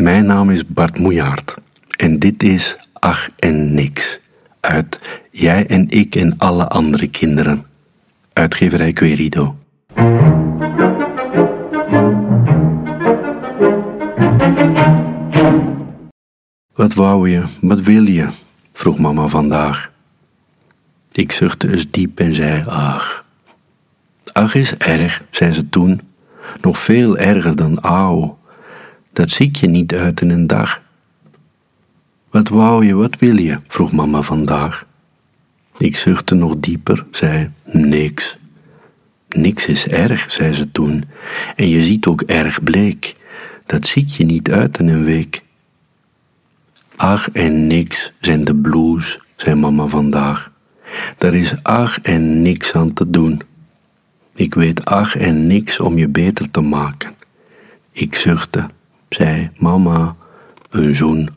Mijn naam is Bart Moejaard en dit is Ach en Niks uit Jij en ik en alle andere kinderen. Uitgeverij Querido. Wat wou je, wat wil je? vroeg mama vandaag. Ik zuchtte eens diep en zei ach. Ach is erg, zei ze toen, nog veel erger dan auw. Dat zie ik je niet uit in een dag. Wat wou je, wat wil je? vroeg mama vandaag. Ik zuchtte nog dieper, zei niks. Niks is erg, zei ze toen, en je ziet ook erg bleek. Dat ziet je niet uit in een week. Ach en niks zijn de blues, zei mama vandaag. Daar is ach en niks aan te doen. Ik weet ach en niks om je beter te maken. Ik zuchtte, zei mama, een zoen